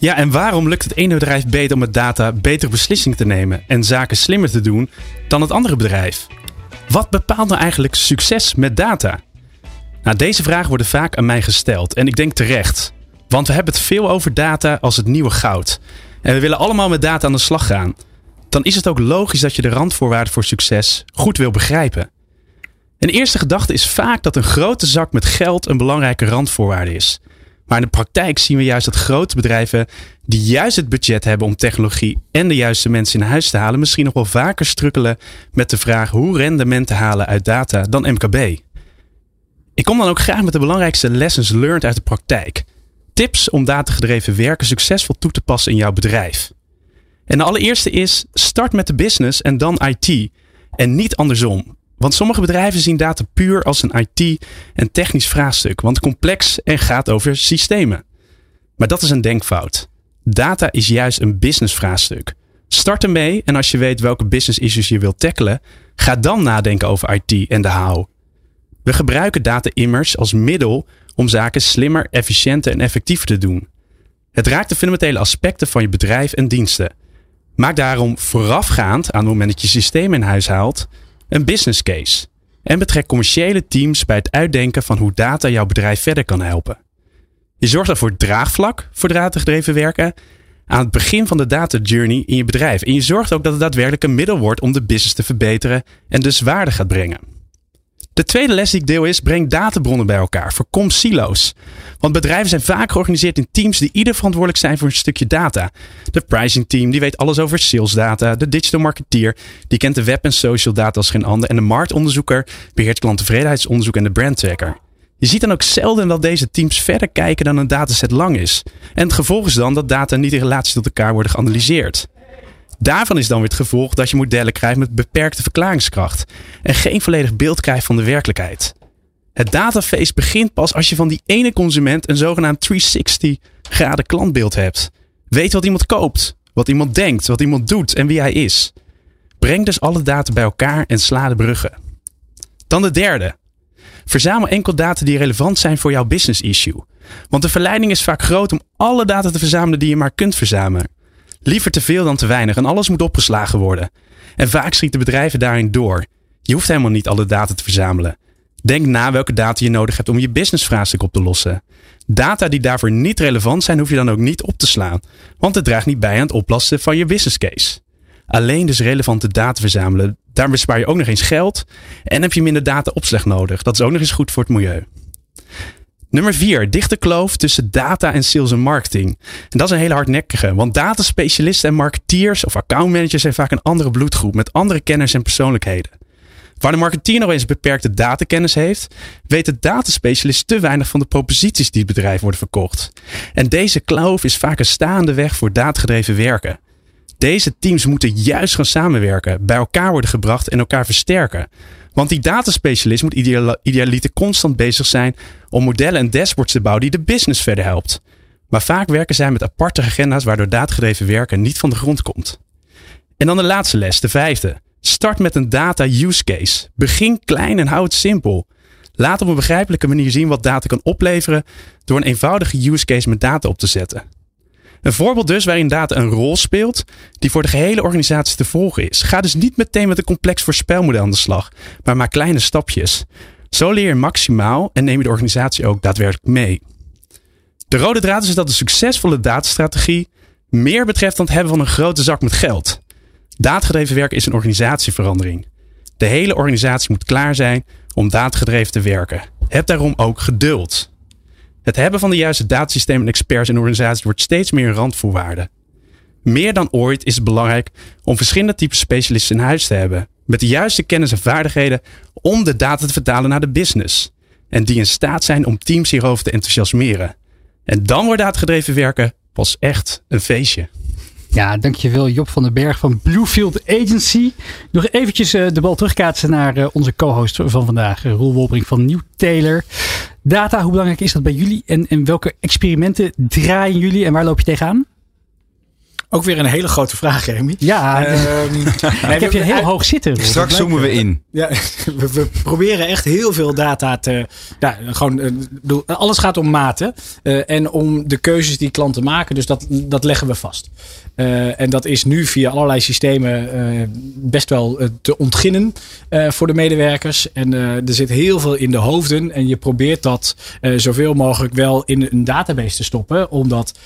Ja, en waarom lukt het ene bedrijf beter om met data betere beslissingen te nemen en zaken slimmer te doen dan het andere bedrijf? Wat bepaalt nou eigenlijk succes met data? Nou, deze vragen worden vaak aan mij gesteld en ik denk terecht. Want we hebben het veel over data als het nieuwe goud. En we willen allemaal met data aan de slag gaan. Dan is het ook logisch dat je de randvoorwaarden voor succes goed wil begrijpen. Een eerste gedachte is vaak dat een grote zak met geld een belangrijke randvoorwaarde is. Maar in de praktijk zien we juist dat grote bedrijven die juist het budget hebben om technologie en de juiste mensen in huis te halen, misschien nog wel vaker strukkelen met de vraag hoe rendement te halen uit data dan MKB. Ik kom dan ook graag met de belangrijkste lessons learned uit de praktijk. Tips om datagedreven werken succesvol toe te passen in jouw bedrijf. En de allereerste is start met de business en dan IT en niet andersom. Want sommige bedrijven zien data puur als een IT- en technisch vraagstuk, want complex en gaat over systemen. Maar dat is een denkfout. Data is juist een business vraagstuk. Start ermee en als je weet welke business issues je wilt tackelen, ga dan nadenken over IT en de how. We gebruiken data immers als middel om zaken slimmer, efficiënter en effectiever te doen. Het raakt de fundamentele aspecten van je bedrijf en diensten. Maak daarom voorafgaand aan het moment dat je systeem in huis haalt, een business case. En betrek commerciële teams bij het uitdenken van hoe data jouw bedrijf verder kan helpen. Je zorgt ervoor draagvlak voor datagedreven werken aan het begin van de data journey in je bedrijf. En je zorgt ook dat het daadwerkelijk een middel wordt om de business te verbeteren en dus waarde gaat brengen. De tweede les die ik deel is: breng databronnen bij elkaar. Voorkom silo's. Want bedrijven zijn vaak georganiseerd in teams die ieder verantwoordelijk zijn voor een stukje data. De pricing team die weet alles over sales data. De digital marketeer die kent de web en social data als geen ander. En de marktonderzoeker beheert klanttevredenheidsonderzoek en de brand tracker. Je ziet dan ook zelden dat deze teams verder kijken dan een dataset lang is. En het gevolg is dan dat data niet in relatie tot elkaar worden geanalyseerd. Daarvan is dan weer het gevolg dat je modellen krijgt met beperkte verklaringskracht en geen volledig beeld krijgt van de werkelijkheid. Het dataface begint pas als je van die ene consument een zogenaamd 360 graden klantbeeld hebt. Weet wat iemand koopt, wat iemand denkt, wat iemand doet en wie hij is. Breng dus alle data bij elkaar en sla de bruggen. Dan de derde. Verzamel enkel data die relevant zijn voor jouw business issue. Want de verleiding is vaak groot om alle data te verzamelen die je maar kunt verzamelen. Liever te veel dan te weinig en alles moet opgeslagen worden. En vaak schieten bedrijven daarin door. Je hoeft helemaal niet alle data te verzamelen. Denk na welke data je nodig hebt om je businessvraagstuk op te lossen. Data die daarvoor niet relevant zijn, hoef je dan ook niet op te slaan, want het draagt niet bij aan het oplossen van je business case. Alleen dus relevante data verzamelen, daar bespaar je ook nog eens geld en heb je minder data opslag nodig. Dat is ook nog eens goed voor het milieu. Nummer 4. Dichte kloof tussen data en sales en marketing. En dat is een hele hardnekkige, want dataspecialisten en marketeers of accountmanagers zijn vaak een andere bloedgroep met andere kennis en persoonlijkheden. Waar de marketeer nog eens beperkte datakennis heeft, weet de dataspecialist te weinig van de proposities die het bedrijf worden verkocht. En deze kloof is vaak een staande weg voor datagedreven werken. Deze teams moeten juist gaan samenwerken, bij elkaar worden gebracht en elkaar versterken. Want die dataspecialist moet idealiter constant bezig zijn om modellen en dashboards te bouwen die de business verder helpt. Maar vaak werken zij met aparte agenda's waardoor datagedreven werken niet van de grond komt. En dan de laatste les, de vijfde. Start met een data use case. Begin klein en hou het simpel. Laat op een begrijpelijke manier zien wat data kan opleveren door een eenvoudige use case met data op te zetten. Een voorbeeld dus waarin data een rol speelt die voor de gehele organisatie te volgen is. Ga dus niet meteen met een complex voorspelmodel aan de slag, maar maak kleine stapjes. Zo leer je maximaal en neem je de organisatie ook daadwerkelijk mee. De rode draad is dat de succesvolle datastrategie meer betreft dan het hebben van een grote zak met geld. Datagedreven werken is een organisatieverandering. De hele organisatie moet klaar zijn om datagedreven te werken. Heb daarom ook geduld. Het hebben van de juiste datasystemen en experts in organisaties wordt steeds meer een randvoorwaarde. Meer dan ooit is het belangrijk om verschillende typen specialisten in huis te hebben. Met de juiste kennis en vaardigheden om de data te vertalen naar de business. En die in staat zijn om teams hierover te enthousiasmeren. En dan wordt datagedreven werken pas echt een feestje. Ja, dankjewel Job van den Berg van Bluefield Agency. Nog eventjes uh, de bal terugkaatsen naar uh, onze co-host van vandaag, uh, Roel Wolbring van Nieuw Taylor. Data, hoe belangrijk is dat bij jullie en, en welke experimenten draaien jullie en waar loop je tegenaan? Ook weer een hele grote vraag, Remy. Ja, uh, ik heb je heel hoog zitten. Straks zoomen we in. Ja, we, we, proberen echt heel veel data te. Ja, gewoon, uh, alles gaat om maten uh, en om de keuzes die klanten maken. Dus dat, dat leggen we vast. Uh, en dat is nu via allerlei systemen uh, best wel uh, te ontginnen voor de medewerkers. En er zit heel veel in de hoofden. En je probeert dat zoveel mogelijk wel in een database te stoppen. Omdat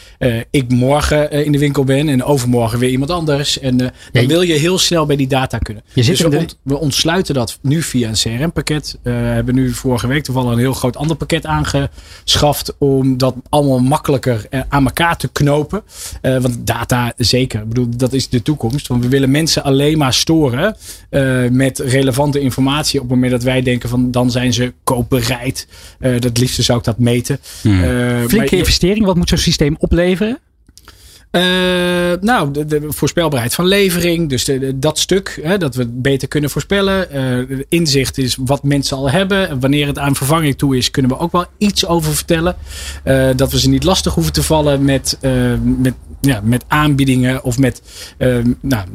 ik morgen in de winkel ben en overmorgen weer iemand anders. En dan ja, wil je heel snel bij die data kunnen. Je zit dus we, de... ont, we, ontsluiten dat nu via een CRM-pakket. We hebben nu vorige week toevallig een heel groot ander pakket aangeschaft. Om dat allemaal makkelijker aan elkaar te knopen. want data zeker. Ik bedoel, dat is de toekomst. Want we willen mensen alleen maar storen uh, met relevante informatie. Op het moment dat wij denken van dan zijn ze koopbereid. Uh, dat liefste zou ik dat meten. Hmm. Uh, Flinke investering. Wat moet zo'n systeem opleveren? Uh, nou, de, voorspelbaarheid van levering. Dus dat stuk, hè, dat we beter kunnen voorspellen. Uh, inzicht is wat mensen al hebben. Wanneer het aan vervanging toe is, kunnen we ook wel iets over vertellen. Uh, dat we ze niet lastig hoeven te vallen met, met, ja, met aanbiedingen of met nou,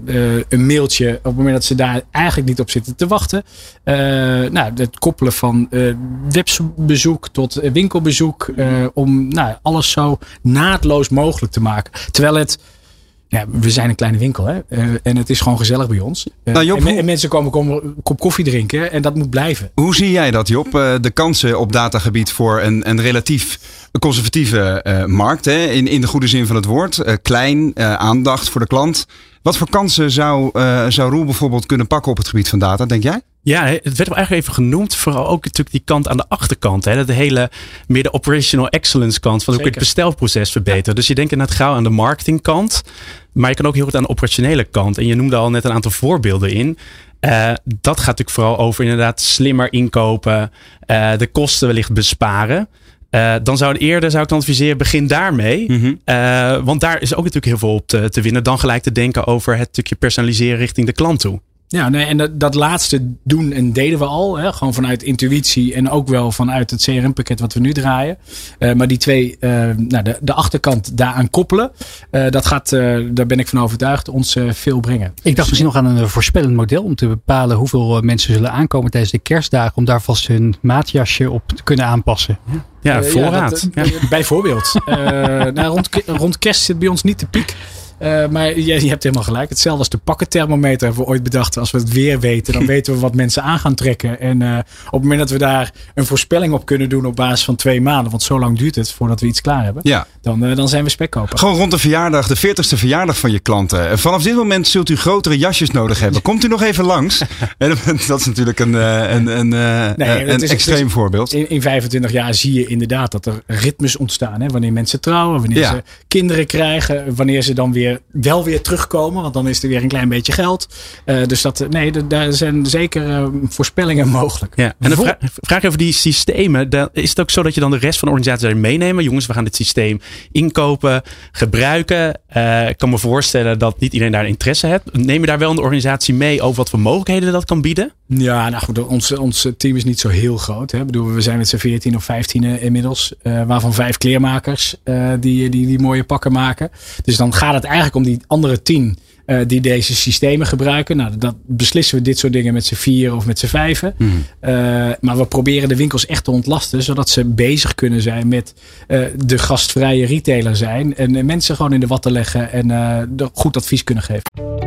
een mailtje. Op het moment dat ze daar eigenlijk niet op zitten te wachten. nou, het koppelen van webbezoek tot winkelbezoek. om nou, alles zo naadloos mogelijk te maken. Terwijl het. Ja, we zijn een kleine winkel hè? Uh, en het is gewoon gezellig bij ons. Uh, nou, Job, en, mensen komen, komen een kop koffie drinken en dat moet blijven. Hoe zie jij dat, Job? Uh, de kansen op datagebied voor een, een relatief conservatieve markt, hè? In, in de goede zin van het woord. klein, aandacht voor de klant. Wat voor kansen zou, zou Roel bijvoorbeeld kunnen pakken op het gebied van data, denk jij? Ja, het werd eigenlijk even genoemd. Vooral ook natuurlijk die kant aan de achterkant. Hè, de hele meer de operational excellence kant. Van ook het bestelproces verbeteren. Ja. Dus je denkt inderdaad gauw aan de marketingkant. Maar je kan ook heel goed aan de operationele kant. En je noemde al net een aantal voorbeelden in. Uh, dat gaat natuurlijk vooral over inderdaad slimmer inkopen. Uh, de kosten wellicht besparen. Uh, dan zou eerder, zou ik dan adviseren, begin daarmee. Mm -hmm. uh, want daar is ook natuurlijk heel veel op te, te, winnen. Dan gelijk te denken over het stukje personaliseren richting de klant toe. Ja, nee, en dat, dat laatste doen en deden we al. Hè, gewoon vanuit intuïtie en ook wel vanuit het CRM-pakket wat we nu draaien. Uh, maar die twee, uh, nou, de, de achterkant daaraan koppelen. Uh, dat gaat, daar ben ik van overtuigd, ons veel brengen. Ik dacht misschien nog aan een voorspellend model om te bepalen hoeveel mensen zullen aankomen tijdens de kerstdagen. Om daar vast hun maatjasje op te kunnen aanpassen. Ja. Ja, voorraad. Ja, dat, ja. Bijvoorbeeld. nou, rond, rond kerst zit bij ons niet de piek. Uh, maar je, je, hebt helemaal gelijk. Hetzelfde als de pakkenthermometer hebben we ooit bedacht. Als we het weer weten, dan weten we wat mensen aan gaan trekken. En uh, op het moment dat we daar een voorspelling op kunnen doen op basis van twee maanden. Want zo lang duurt het voordat we iets klaar hebben. Ja. Dan, uh, dan zijn we spekkoper. Gewoon rond de verjaardag, de 40ste verjaardag van je klanten. Vanaf dit moment zult u grotere jasjes nodig hebben. Komt u nog even langs? dat is natuurlijk een, een, een, nee, een is, extreem is, voorbeeld. In, in 25 jaar zie je inderdaad dat er ritmes ontstaan. Hè? Wanneer mensen trouwen, wanneer ja. ze kinderen krijgen. Wanneer ze dan weer wel weer terugkomen. Want dan is er weer een klein beetje geld. Uh, dus dat, nee, daar zijn zeker uh, voorspellingen mogelijk. Ja. En een vra vraag over die systemen. Dan is het ook zo dat je dan de rest van de organisatie daarin meenemen? Jongens, we gaan dit systeem inkopen, gebruiken. Uh, ik kan me voorstellen dat niet iedereen daar interesse heeft. Neem je daar wel een organisatie mee over wat voor mogelijkheden dat kan bieden? Ja, nou goed, ons, ons team is niet zo heel groot. Hè. Ik bedoel, we zijn met z'n 14 of 15 inmiddels. waarvan vijf kleermakers die, die, die mooie pakken maken. Dus dan gaat het eigenlijk om die andere tien uh, die deze systemen gebruiken. Nou, dat beslissen we dit soort dingen met z'n vier of met z'n vijven. Mm. Uh, maar we proberen de winkels echt te ontlasten, zodat ze bezig kunnen zijn met uh, de gastvrije retailer zijn. En mensen gewoon in de watten leggen en goed advies kunnen geven.